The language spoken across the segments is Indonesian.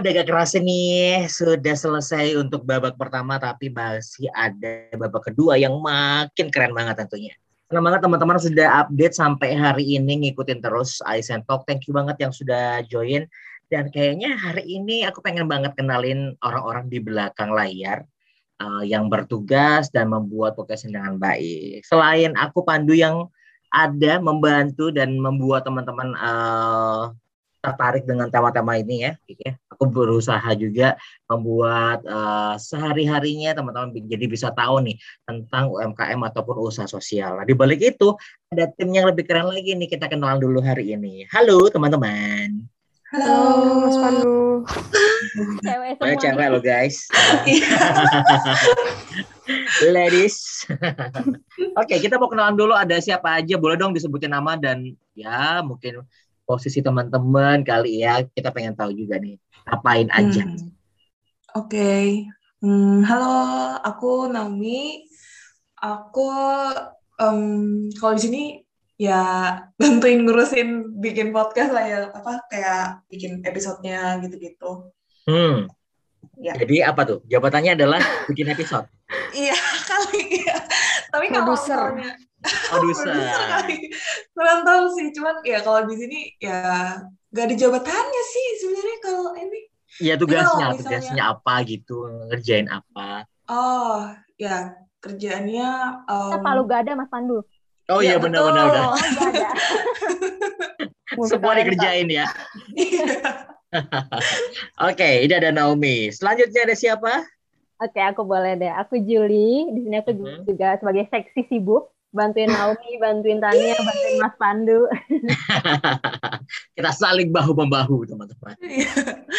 udah gak kerasa nih, sudah selesai untuk babak pertama, tapi masih ada babak kedua yang makin keren banget tentunya. Senang banget teman-teman sudah update sampai hari ini ngikutin terus Aizen Talk. Thank you banget yang sudah join. Dan kayaknya hari ini aku pengen banget kenalin orang-orang di belakang layar uh, yang bertugas dan membuat podcast dengan baik. Selain aku Pandu yang ada membantu dan membuat teman-teman uh, tertarik dengan tema-tema ini ya. Aku berusaha juga membuat uh, sehari-harinya teman-teman jadi bisa tahu nih tentang UMKM ataupun usaha sosial. Nah, di balik itu ada tim yang lebih keren lagi nih kita kenalan dulu hari ini. Halo teman-teman. Halo, Mas Pandu. Cewek semua. cewek lo guys. Ladies. Oke, okay, kita mau kenalan dulu ada siapa aja. Boleh dong disebutin nama dan ya mungkin posisi teman-teman kali ya kita pengen tahu juga nih apain aja. Hmm. Oke, okay. hmm, halo aku Naomi. Aku um, kalau di sini ya bantuin ngurusin bikin podcast lah ya apa kayak bikin episodenya gitu-gitu. Hmm. Ya. Jadi apa tuh? Jabatannya adalah bikin episode. iya kali ya. Tapi kalau misalnya produser kali kurang tahu sih cuman ya kalau di sini ya gak ada jabatannya sih sebenarnya kalau ini. Iya tugasnya misalnya, tugasnya apa gitu ngerjain apa. Oh ya kerjaannya um, kita palu gak ada mas Pandu. Oh iya benar-benar udah semua dikerjain ya. Oke, okay, ini ada Naomi. Selanjutnya ada siapa? Oke, okay, aku boleh deh. Aku Julie. Di sini aku hmm. juga sebagai seksi sibuk bantuin Naomi, bantuin Tania, bantuin Mas Pandu. Kita saling bahu membahu teman-teman.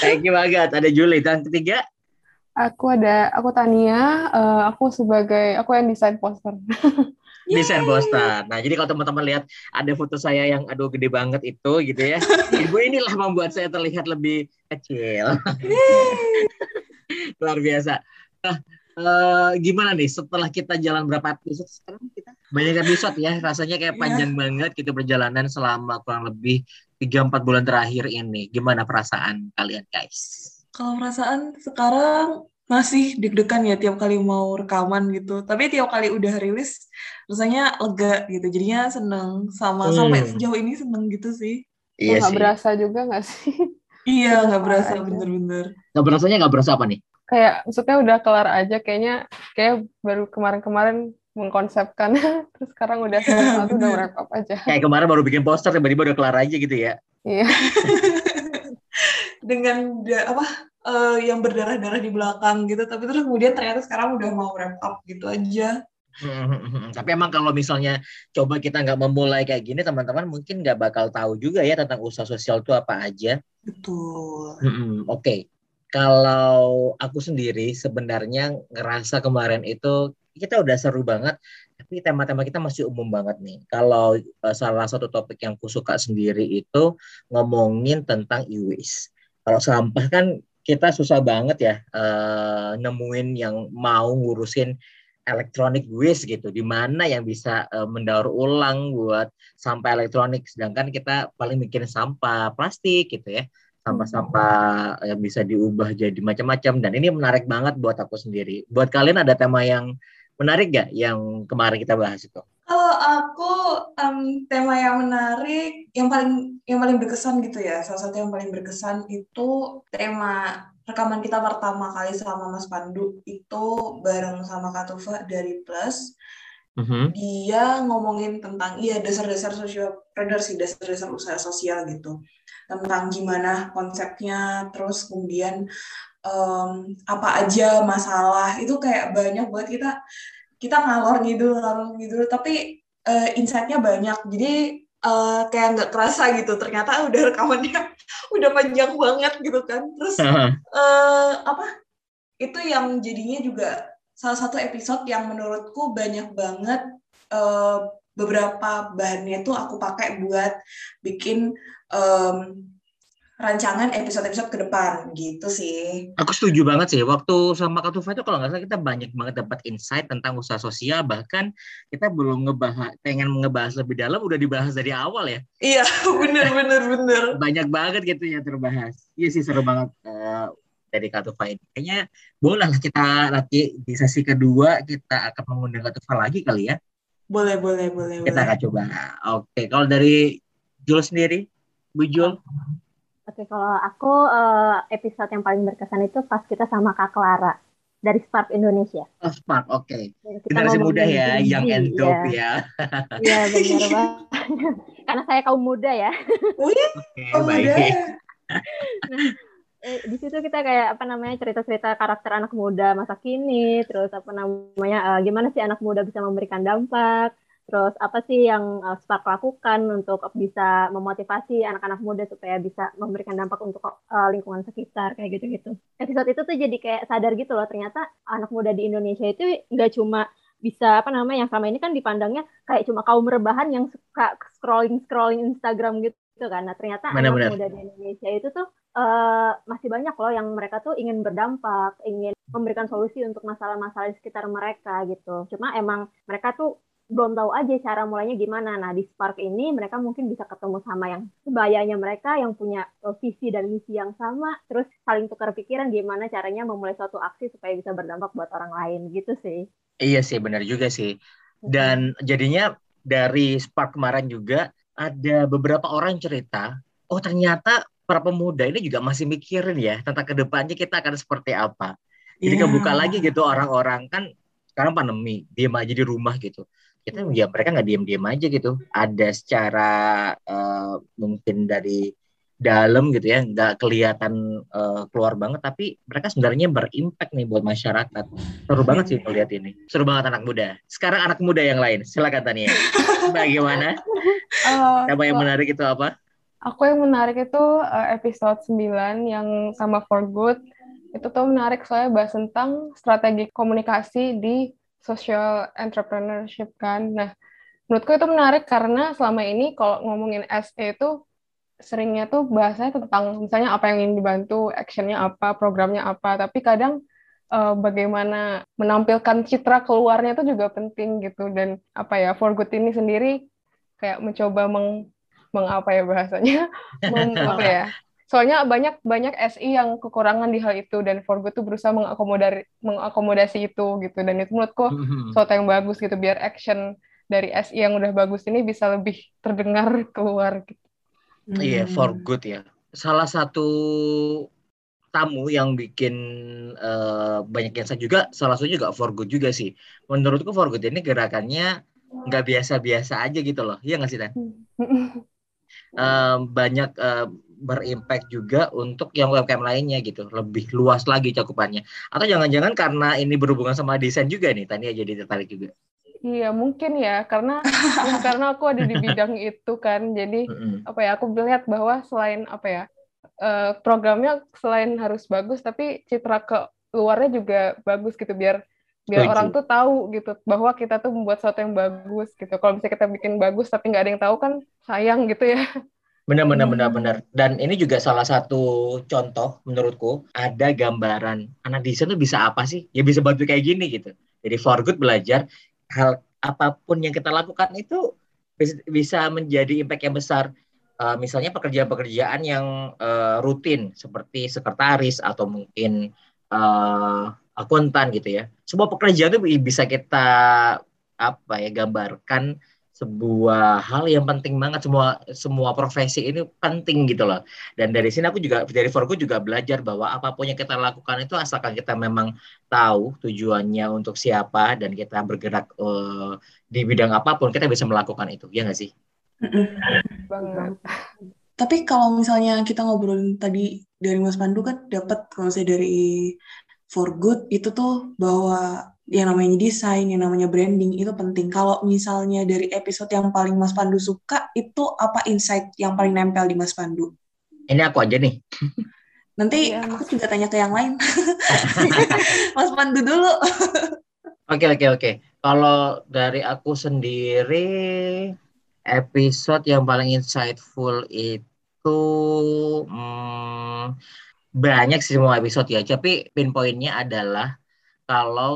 Thank you banget. Ada Julie dan ketiga. Aku ada, aku Tania. Uh, aku sebagai, aku yang desain poster. desain poster. Nah, jadi kalau teman-teman lihat ada foto saya yang aduh gede banget itu gitu ya. Ibu inilah membuat saya terlihat lebih kecil. Luar biasa. Nah, uh, gimana nih setelah kita jalan berapa episode sekarang kita? Banyak episode ya rasanya kayak iya. panjang yeah. banget gitu perjalanan selama kurang lebih 3-4 bulan terakhir ini. Gimana perasaan kalian guys? Kalau perasaan sekarang masih deg-degan ya tiap kali mau rekaman gitu. Tapi tiap kali udah rilis rasanya lega gitu. Jadinya seneng sama hmm. sampai sejauh ini seneng gitu sih. Iya nggak berasa juga nggak sih? Iya nggak berasa bener-bener. Nggak berasanya nggak berasa apa nih kayak maksudnya udah kelar aja kayaknya kayak baru kemarin-kemarin mengkonsepkan. Terus sekarang udah satu udah wrap up aja. Kayak kemarin baru bikin poster tiba-tiba udah kelar aja gitu ya? Iya. Dengan apa uh, yang berdarah-darah di belakang gitu. Tapi terus kemudian ternyata sekarang udah mau wrap up gitu aja. Hmm, tapi emang kalau misalnya coba kita nggak memulai kayak gini, teman-teman mungkin nggak bakal tahu juga ya tentang usaha sosial itu apa aja. Betul. Hmm, Oke, okay kalau aku sendiri sebenarnya ngerasa kemarin itu kita udah seru banget tapi tema-tema kita masih umum banget nih. Kalau uh, salah satu topik yang aku suka sendiri itu ngomongin tentang e-waste. Kalau sampah kan kita susah banget ya uh, nemuin yang mau ngurusin elektronik waste gitu. Di mana yang bisa uh, mendaur ulang buat sampah elektronik. Sedangkan kita paling mikirin sampah plastik gitu ya sampah-sampah yang bisa diubah jadi macam-macam dan ini menarik banget buat aku sendiri. Buat kalian ada tema yang menarik gak yang kemarin kita bahas itu? Kalau aku um, tema yang menarik, yang paling yang paling berkesan gitu ya. Salah satu yang paling berkesan itu tema rekaman kita pertama kali sama Mas Pandu itu bareng sama Katufa dari Plus. Mm-hmm. Dia ngomongin tentang iya dasar-dasar sosial, sih dasar-dasar usaha sosial gitu. Tentang gimana konsepnya terus kemudian um, apa aja masalah. Itu kayak banyak buat kita kita ngalor gitu ngalor gitu tapi uh, insightnya banyak. Jadi uh, kayak nggak kerasa gitu. Ternyata udah rekamannya udah panjang banget gitu kan. Terus uh, apa? Itu yang jadinya juga salah satu episode yang menurutku banyak banget uh, beberapa bahannya tuh aku pakai buat bikin um, rancangan episode-episode ke depan gitu sih. Aku setuju banget sih. Waktu sama Kak Tufa itu kalau nggak salah kita banyak banget dapat insight tentang usaha sosial. Bahkan kita belum ngebahas, pengen ngebahas lebih dalam udah dibahas dari awal ya. Iya, bener bener bener. banyak banget gitu ya terbahas. Iya sih seru banget uh, dari Katufa ini. Kayaknya boleh lah kita nanti di sesi kedua kita akan mengundang Katufa lagi kali ya. Boleh, boleh, boleh. Kita boleh. akan coba. Oke, kalau dari Jul sendiri, Bu Jul. Oke, kalau aku eh, episode yang paling berkesan itu pas kita sama Kak Clara dari Spark Indonesia. Oh, Spark, oke. Kita Generasi muda ya, gizi, young and iya. dope ya. Iya, benar banget. Karena saya kaum muda ya. Oke, oh, baik. udah. Eh, di situ kita kayak apa namanya cerita-cerita karakter anak muda masa kini, terus apa namanya eh, gimana sih anak muda bisa memberikan dampak, terus apa sih yang eh, Spark lakukan untuk bisa memotivasi anak-anak muda supaya bisa memberikan dampak untuk eh, lingkungan sekitar kayak gitu-gitu. Episode itu tuh jadi kayak sadar gitu loh ternyata anak muda di Indonesia itu nggak cuma bisa apa namanya yang selama ini kan dipandangnya kayak cuma kaum rebahan yang suka scrolling scrolling Instagram gitu kan. Nah ternyata Benar-benar. anak muda di Indonesia itu tuh eh, masih banyak loh yang mereka tuh ingin berdampak, ingin memberikan solusi untuk masalah-masalah di sekitar mereka gitu. Cuma emang mereka tuh belum tahu aja cara mulainya gimana. Nah di Spark ini mereka mungkin bisa ketemu sama yang sebayanya mereka yang punya eh, visi dan misi yang sama, terus saling tukar pikiran gimana caranya memulai suatu aksi supaya bisa berdampak buat orang lain gitu sih. Iya sih, benar juga sih. Dan jadinya dari Spark kemarin juga ada beberapa orang cerita, oh ternyata para pemuda ini juga masih mikirin ya tentang ke depannya kita akan seperti apa. Jadi Iya. kebuka lagi gitu orang-orang kan sekarang pandemi, diem aja di rumah gitu. Kita ya mereka nggak diem-diem aja gitu. Ada secara eh, mungkin dari dalam gitu ya, nggak kelihatan eh, keluar banget, tapi mereka sebenarnya berimpact nih buat masyarakat. Seru banget sih melihat ini. Seru banget anak muda. Sekarang anak muda yang lain, silakan Tania. Bagaimana? Eh, Apa yang menarik itu apa? Aku yang menarik itu eh, episode 9 yang sama For Good. Itu tuh menarik soalnya bahas tentang strategi komunikasi di social entrepreneurship kan. Nah, menurutku itu menarik karena selama ini kalau ngomongin SE itu seringnya tuh bahasanya tentang misalnya apa yang ingin dibantu, actionnya apa, programnya apa, tapi kadang eh, bagaimana menampilkan citra keluarnya itu juga penting gitu dan apa ya For Good ini sendiri kayak mencoba meng, meng apa ya bahasanya Mem- apa ya soalnya banyak banyak SI yang kekurangan di hal itu dan For Good tuh berusaha mengakomodasi mengakomodasi itu gitu dan itu menurutku sesuatu yang bagus gitu biar action dari SI yang udah bagus ini bisa lebih terdengar keluar gitu. Iya, for good ya. Salah satu tamu yang bikin eh, banyak yang saya juga, salah satunya juga for good juga sih. Menurutku for good ini gerakannya nggak biasa-biasa aja gitu loh. Iya nggak sih, Tan? Eh, banyak eh, berimpact juga untuk yang UMKM lainnya gitu, lebih luas lagi cakupannya. Atau jangan-jangan karena ini berhubungan sama desain juga nih, Tania jadi tertarik juga. Iya mungkin ya. Karena ya, karena aku ada di bidang itu kan. Jadi apa ya aku melihat bahwa selain apa ya eh, programnya selain harus bagus tapi citra ke luarnya juga bagus gitu. Biar biar Setuju. orang tuh tahu gitu bahwa kita tuh membuat sesuatu yang bagus gitu kalau misalnya kita bikin bagus tapi nggak ada yang tahu kan sayang gitu ya Benar-benar Hmm. benar-benar. Dan ini juga salah satu contoh menurutku ada gambaran anak desain tuh bisa apa sih? Ya bisa bantu kayak gini gitu. Jadi for good belajar hal apa pun yang kita lakukan itu bis- bisa menjadi impact yang besar. Eh, misalnya pekerjaan-pekerjaan yang eh, rutin seperti sekretaris atau mungkin eh, akuntan gitu ya. Sebuah pekerjaan itu bisa kita apa ya gambarkan sebuah hal yang penting banget. Semua semua profesi ini penting gitu loh. Dan dari sini aku juga dari Forgo juga belajar bahwa apa pun yang kita lakukan itu asalkan kita memang tahu tujuannya untuk siapa dan kita bergerak eh, di bidang apa pun kita bisa melakukan itu. Ya nggak sih? Tapi kalau misalnya kita ngobrolin tadi dari Mas Pandu kan dapat kalau saya dari for good itu tuh bahwa yang namanya desain, yang namanya branding itu penting. Kalau misalnya dari episode yang paling Mas Pandu suka itu apa insight yang paling nempel di Mas Pandu? ini aku aja nih Nanti Iya, aku juga tanya ke yang lain. Mas Pandu dulu. Oke oke oke. Kalau dari aku sendiri episode yang paling insightful itu hmm, banyak sih semua episode ya. Tapi pinpointnya adalah kalau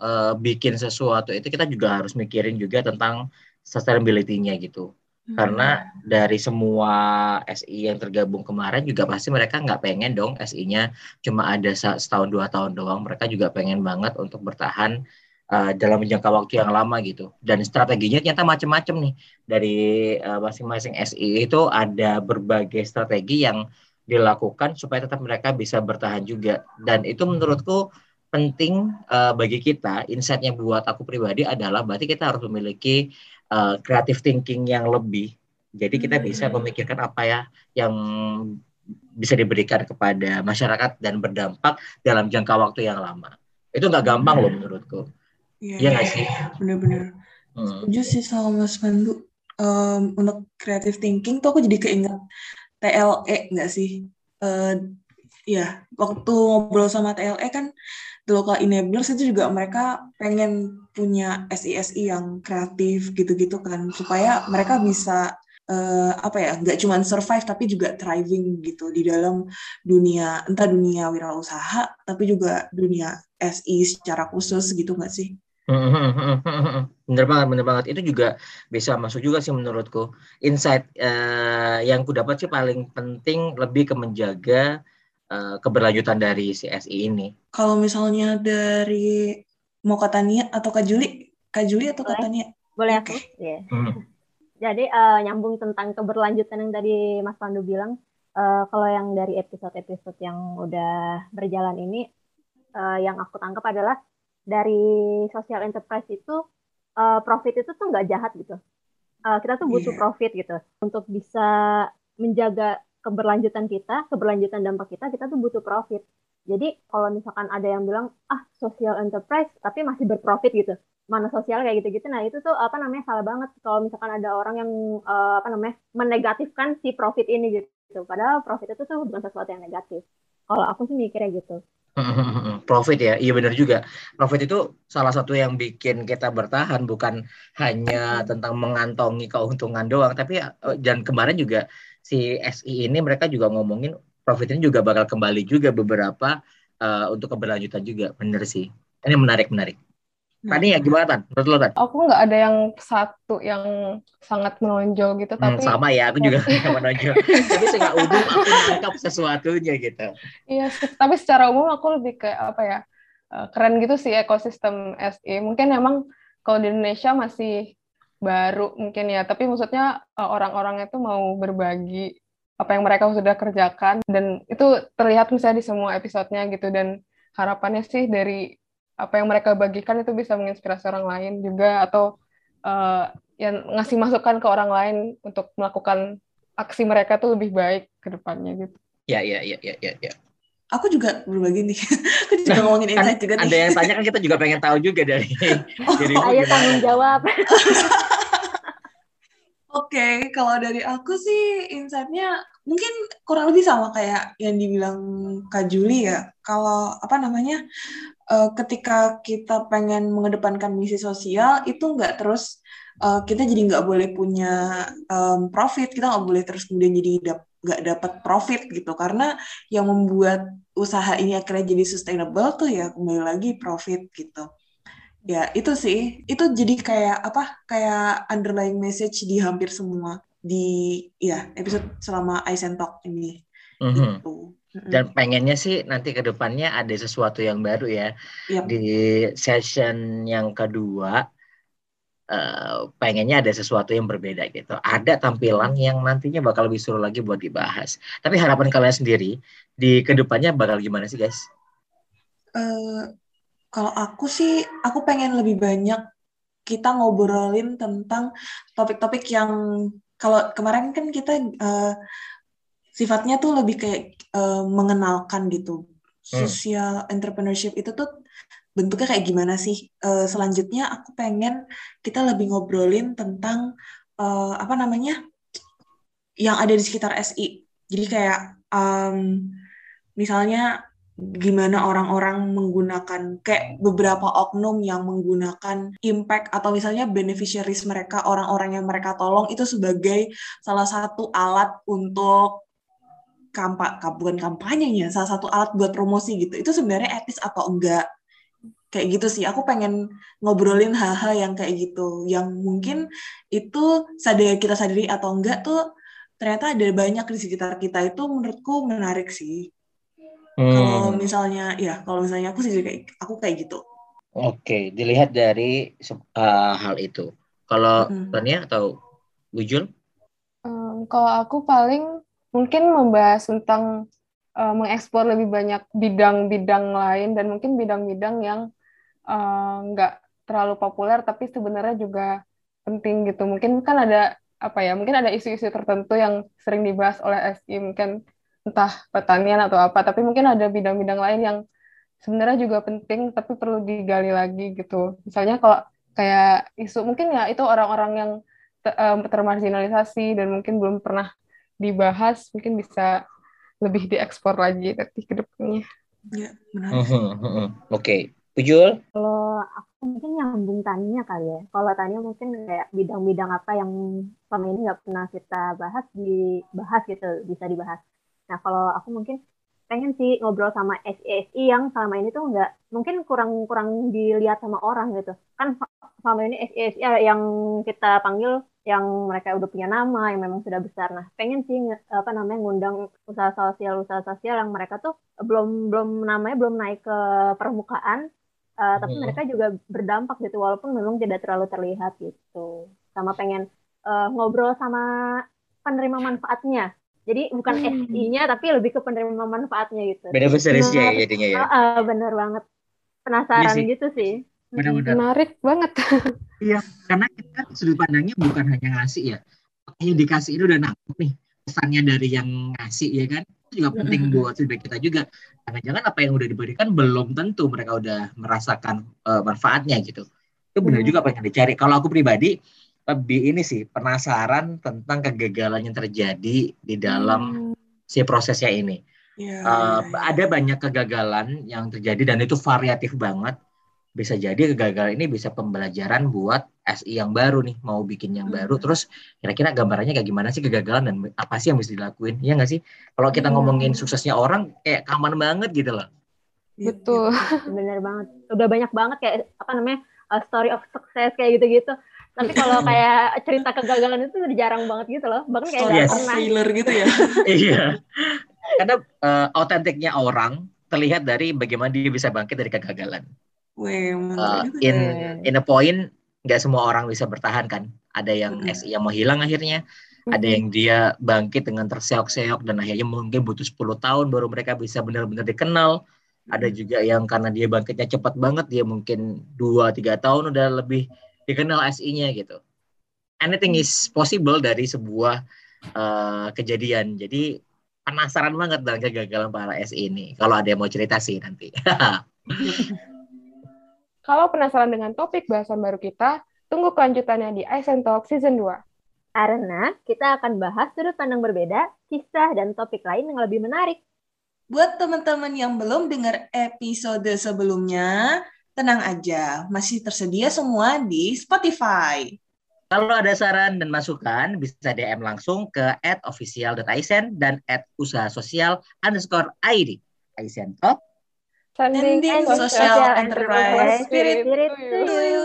eh, bikin sesuatu itu kita juga harus mikirin juga tentang sustainability-nya gitu. Karena dari semua SI yang tergabung kemarin juga pasti mereka nggak pengen dong SI-nya cuma ada setahun dua tahun doang. Mereka juga pengen banget untuk bertahan uh, dalam jangka waktu yang lama gitu. Dan strateginya ternyata macam-macam nih dari uh, masing-masing SI itu ada berbagai strategi yang dilakukan supaya tetap mereka bisa bertahan juga. Dan itu menurutku penting uh, bagi kita. Insightnya buat aku pribadi adalah berarti kita harus memiliki uh, creative thinking yang lebih. Jadi kita hmm. bisa memikirkan apa ya yang bisa diberikan kepada masyarakat dan berdampak dalam jangka waktu yang lama. Itu nggak gampang loh menurutku. Iya ya, nggak sih? Bener-bener. Hmm. Setuju sih sama Mas Pandu. Um, untuk creative thinking tuh aku jadi keinget TLE nggak sih? Uh, ya, waktu ngobrol sama TLE kan the local enablers itu juga mereka pengen punya SI-SI yang kreatif gitu-gitu kan supaya mereka bisa uh, apa ya nggak cuma survive tapi juga thriving gitu di dalam dunia entah dunia wirausaha tapi juga dunia SI secara khusus gitu nggak sih? bener banget, bener banget. Itu juga bisa masuk juga sih menurutku. Insight uh, yang ku dapat sih paling penting lebih ke menjaga uh, keberlanjutan dari CSI ini. Kalau misalnya dari mau kata Tania atau Kak Juli, Kak Juli atau Kak Tania? Boleh aku. Okay. Yeah. Hmm. Jadi uh, nyambung tentang keberlanjutan yang tadi Mas Pandu bilang, uh, kalau yang dari episode-episode yang udah berjalan ini, uh, yang aku tangkap adalah dari social enterprise itu uh, profit itu tuh nggak jahat gitu. Uh, kita tuh butuh yeah. profit gitu untuk bisa menjaga keberlanjutan kita, keberlanjutan dampak kita, kita tuh butuh profit. Jadi kalau misalkan ada yang bilang ah social enterprise tapi masih berprofit gitu, mana sosial kayak gitu-gitu, nah itu tuh apa namanya salah banget kalau misalkan ada orang yang uh, apa namanya menegatifkan si profit ini gitu. Padahal profit itu tuh bukan sesuatu yang negatif. Kalau aku sih mikirnya gitu. Profit ya, iya benar juga. Profit itu salah satu yang bikin kita bertahan, bukan hanya tentang mengantongi keuntungan doang, tapi eh, dan kemarin juga si SI ini mereka juga ngomongin profitnya juga bakal kembali juga beberapa uh, untuk keberlanjutan juga bener sih ini menarik menarik Tadi ya gimana Tan? Menurut lo Tan? Aku nggak ada yang satu yang sangat menonjol gitu, hmm, tapi sama ya, aku juga nggak menonjol. tapi secara umum aku menangkap sesuatunya gitu. Iya, tapi secara umum aku lebih kayak apa ya? Eh, keren gitu sih ekosistem SE. Mungkin emang kalau di Indonesia masih baru mungkin ya tapi maksudnya eh, orang-orang itu mau berbagi apa yang mereka sudah kerjakan dan itu terlihat misalnya di semua episodenya gitu dan harapannya sih dari apa yang mereka bagikan itu bisa menginspirasi orang lain juga atau uh, yang ngasih masukan ke orang lain untuk melakukan aksi mereka tuh lebih baik ke depannya gitu. Ya, ya, ya, ya, ya, ya aku juga berbagi nih. aku juga nah, ngomongin kan, insight juga nih. Ada yang tanya kan kita juga pengen tahu juga dari oh, dari Ayo tanggung jawab. Oke, okay, kalau dari aku sih insightnya mungkin kurang lebih sama kayak yang dibilang Kak Juli ya. Kalau apa namanya, uh, ketika kita pengen mengedepankan misi sosial itu nggak terus uh, kita jadi nggak boleh punya profit, kita nggak boleh terus kemudian jadi dap nggak dapat profit gitu. Karena yang membuat usaha ini akhirnya jadi sustainable tuh ya kembali lagi profit gitu. Ya itu sih. Itu jadi kayak apa kayak underlying message di hampir semua di ya episode selama Aizen Talk ini mm-hmm. gitu dan pengennya sih nanti ke depannya ada sesuatu yang baru ya yep. di session yang kedua uh, pengennya ada sesuatu yang berbeda gitu. Ada tampilan yang nantinya bakal lebih seru lagi buat dibahas. Tapi harapan kalian sendiri di ke depannya bakal gimana sih guys? Uh, kalau aku sih, aku pengen lebih banyak kita ngobrolin tentang topik-topik yang kalau kemarin kan kita uh, sifatnya tuh lebih kayak uh, mengenalkan gitu. Hmm. Social entrepreneurship itu tuh bentuknya kayak gimana sih? Uh, selanjutnya aku pengen kita lebih ngobrolin tentang uh, apa namanya yang ada di sekitar SI. Jadi kayak um, misalnya gimana orang-orang menggunakan kayak beberapa oknum yang menggunakan impact atau misalnya beneficiaries mereka orang-orang yang mereka tolong itu sebagai salah satu alat untuk kampa bukan kampanyenya salah satu alat buat promosi gitu itu sebenarnya etis atau enggak kayak gitu sih. Aku pengen ngobrolin hal-hal yang kayak gitu, yang mungkin itu sadar kita sadari atau enggak tuh ternyata ada banyak di sekitar kita itu menurutku menarik sih. Hmm. Kalau misalnya, ya kalau misalnya aku sih kayak aku kayak gitu. Oke, dilihat dari uh, hal itu. Kalau hmm. Tania atau Wujul? Um, kalau aku paling mungkin membahas tentang uh, mengeksplor lebih banyak bidang-bidang lain dan mungkin bidang-bidang yang nggak uh, terlalu populer tapi sebenarnya juga penting gitu. Mungkin kan ada apa ya? Mungkin ada isu-isu tertentu yang sering dibahas oleh SI mungkin entah pertanian atau apa. Tapi mungkin ada bidang-bidang lain yang sebenarnya juga penting tapi perlu digali lagi gitu. Misalnya kalau kayak isu mungkin ya itu orang-orang yang termarginalisasi dan mungkin belum pernah dibahas mungkin bisa lebih diekspor lagi nanti ke depannya. Ya, benar. Uh -huh, uh -huh. Oke, okay. Ujul? Kalau aku mungkin nyambung tanya kali ya. Kalau tanya mungkin kayak bidang-bidang apa yang selama ini nggak pernah kita bahas dibahas gitu, bisa dibahas. Nah kalau aku mungkin pengen sih ngobrol sama SESI yang selama ini tuh nggak mungkin kurang kurang dilihat sama orang gitu. Kan selama ini SESI yang kita panggil yang mereka udah punya nama yang memang sudah besar. Nah pengen sih apa namanya ngundang usaha sosial usaha sosial yang mereka tuh belum belum namanya belum naik ke permukaan uh, tapi hmm. mereka juga berdampak gitu walaupun memang tidak terlalu terlihat gitu. Sama pengen uh, ngobrol sama penerima manfaatnya jadi bukan hmm. SI-nya tapi lebih ke penerima manfaatnya gitu. Beneficiaries-nya ya jadinya ya. Uh, uh, bener banget. Penasaran iya gitu sih. Benar-benar. Menarik banget. iya, karena kita sudut pandangnya bukan hanya ngasih ya. Yang dikasih ini udah nangkep nih pesannya dari yang ngasih ya kan. Itu juga penting hmm. buat feedback kita juga. Jangan-jangan apa yang udah diberikan belum tentu mereka udah merasakan uh, manfaatnya gitu. Itu benar hmm. juga apa yang dicari. Kalau aku pribadi, lebih ini sih penasaran tentang kegagalan yang terjadi di dalam hmm. si prosesnya ini. Yeah, uh, yeah, Ada banyak kegagalan yang terjadi dan itu variatif banget. Bisa jadi kegagalan ini bisa pembelajaran buat SI yang baru nih, mau bikin yang hmm. baru. Terus kira-kira gambarannya kayak gimana sih kegagalan dan apa sih yang bisa dilakuin? Iya nggak sih? Kalau kita hmm. ngomongin suksesnya orang, kayak aman banget gitu loh. Betul, bener banget. Udah banyak banget kayak apa namanya uh, story of success kayak gitu-gitu tapi kalau kayak cerita kegagalan itu udah jarang banget gitu loh. Bahkan kayak yes. pernah. Thriller gitu ya. Iya. Karena uh, autentiknya orang terlihat dari bagaimana dia bisa bangkit dari kegagalan. Wih, uh, in in a point nggak semua orang bisa bertahan kan. Ada yang hmm. SI yang mau hilang akhirnya hmm. ada yang dia bangkit dengan terseok-seok dan akhirnya mungkin butuh 10 tahun baru mereka bisa benar-benar dikenal. Ada juga yang karena dia bangkitnya cepat banget dia mungkin dua tiga tahun udah lebih dikenal SI-nya gitu. Anything is possible dari sebuah uh, kejadian. Jadi penasaran banget dengan kegagalan para SI ini. Kalau ada yang mau cerita sih nanti. Kalau penasaran dengan topik bahasan baru kita, tunggu kelanjutannya di Aizen Talk Season 2. Karena kita akan bahas sudut pandang berbeda, kisah, dan topik lain yang lebih menarik. Buat teman-teman yang belum dengar episode sebelumnya, tenang aja, masih tersedia semua di Spotify. Kalau ada saran dan masukan, bisa DM langsung ke at official.aisen dan at usaha sosial underscore ID. Aisen Top. Sending social enterprise spirit to you.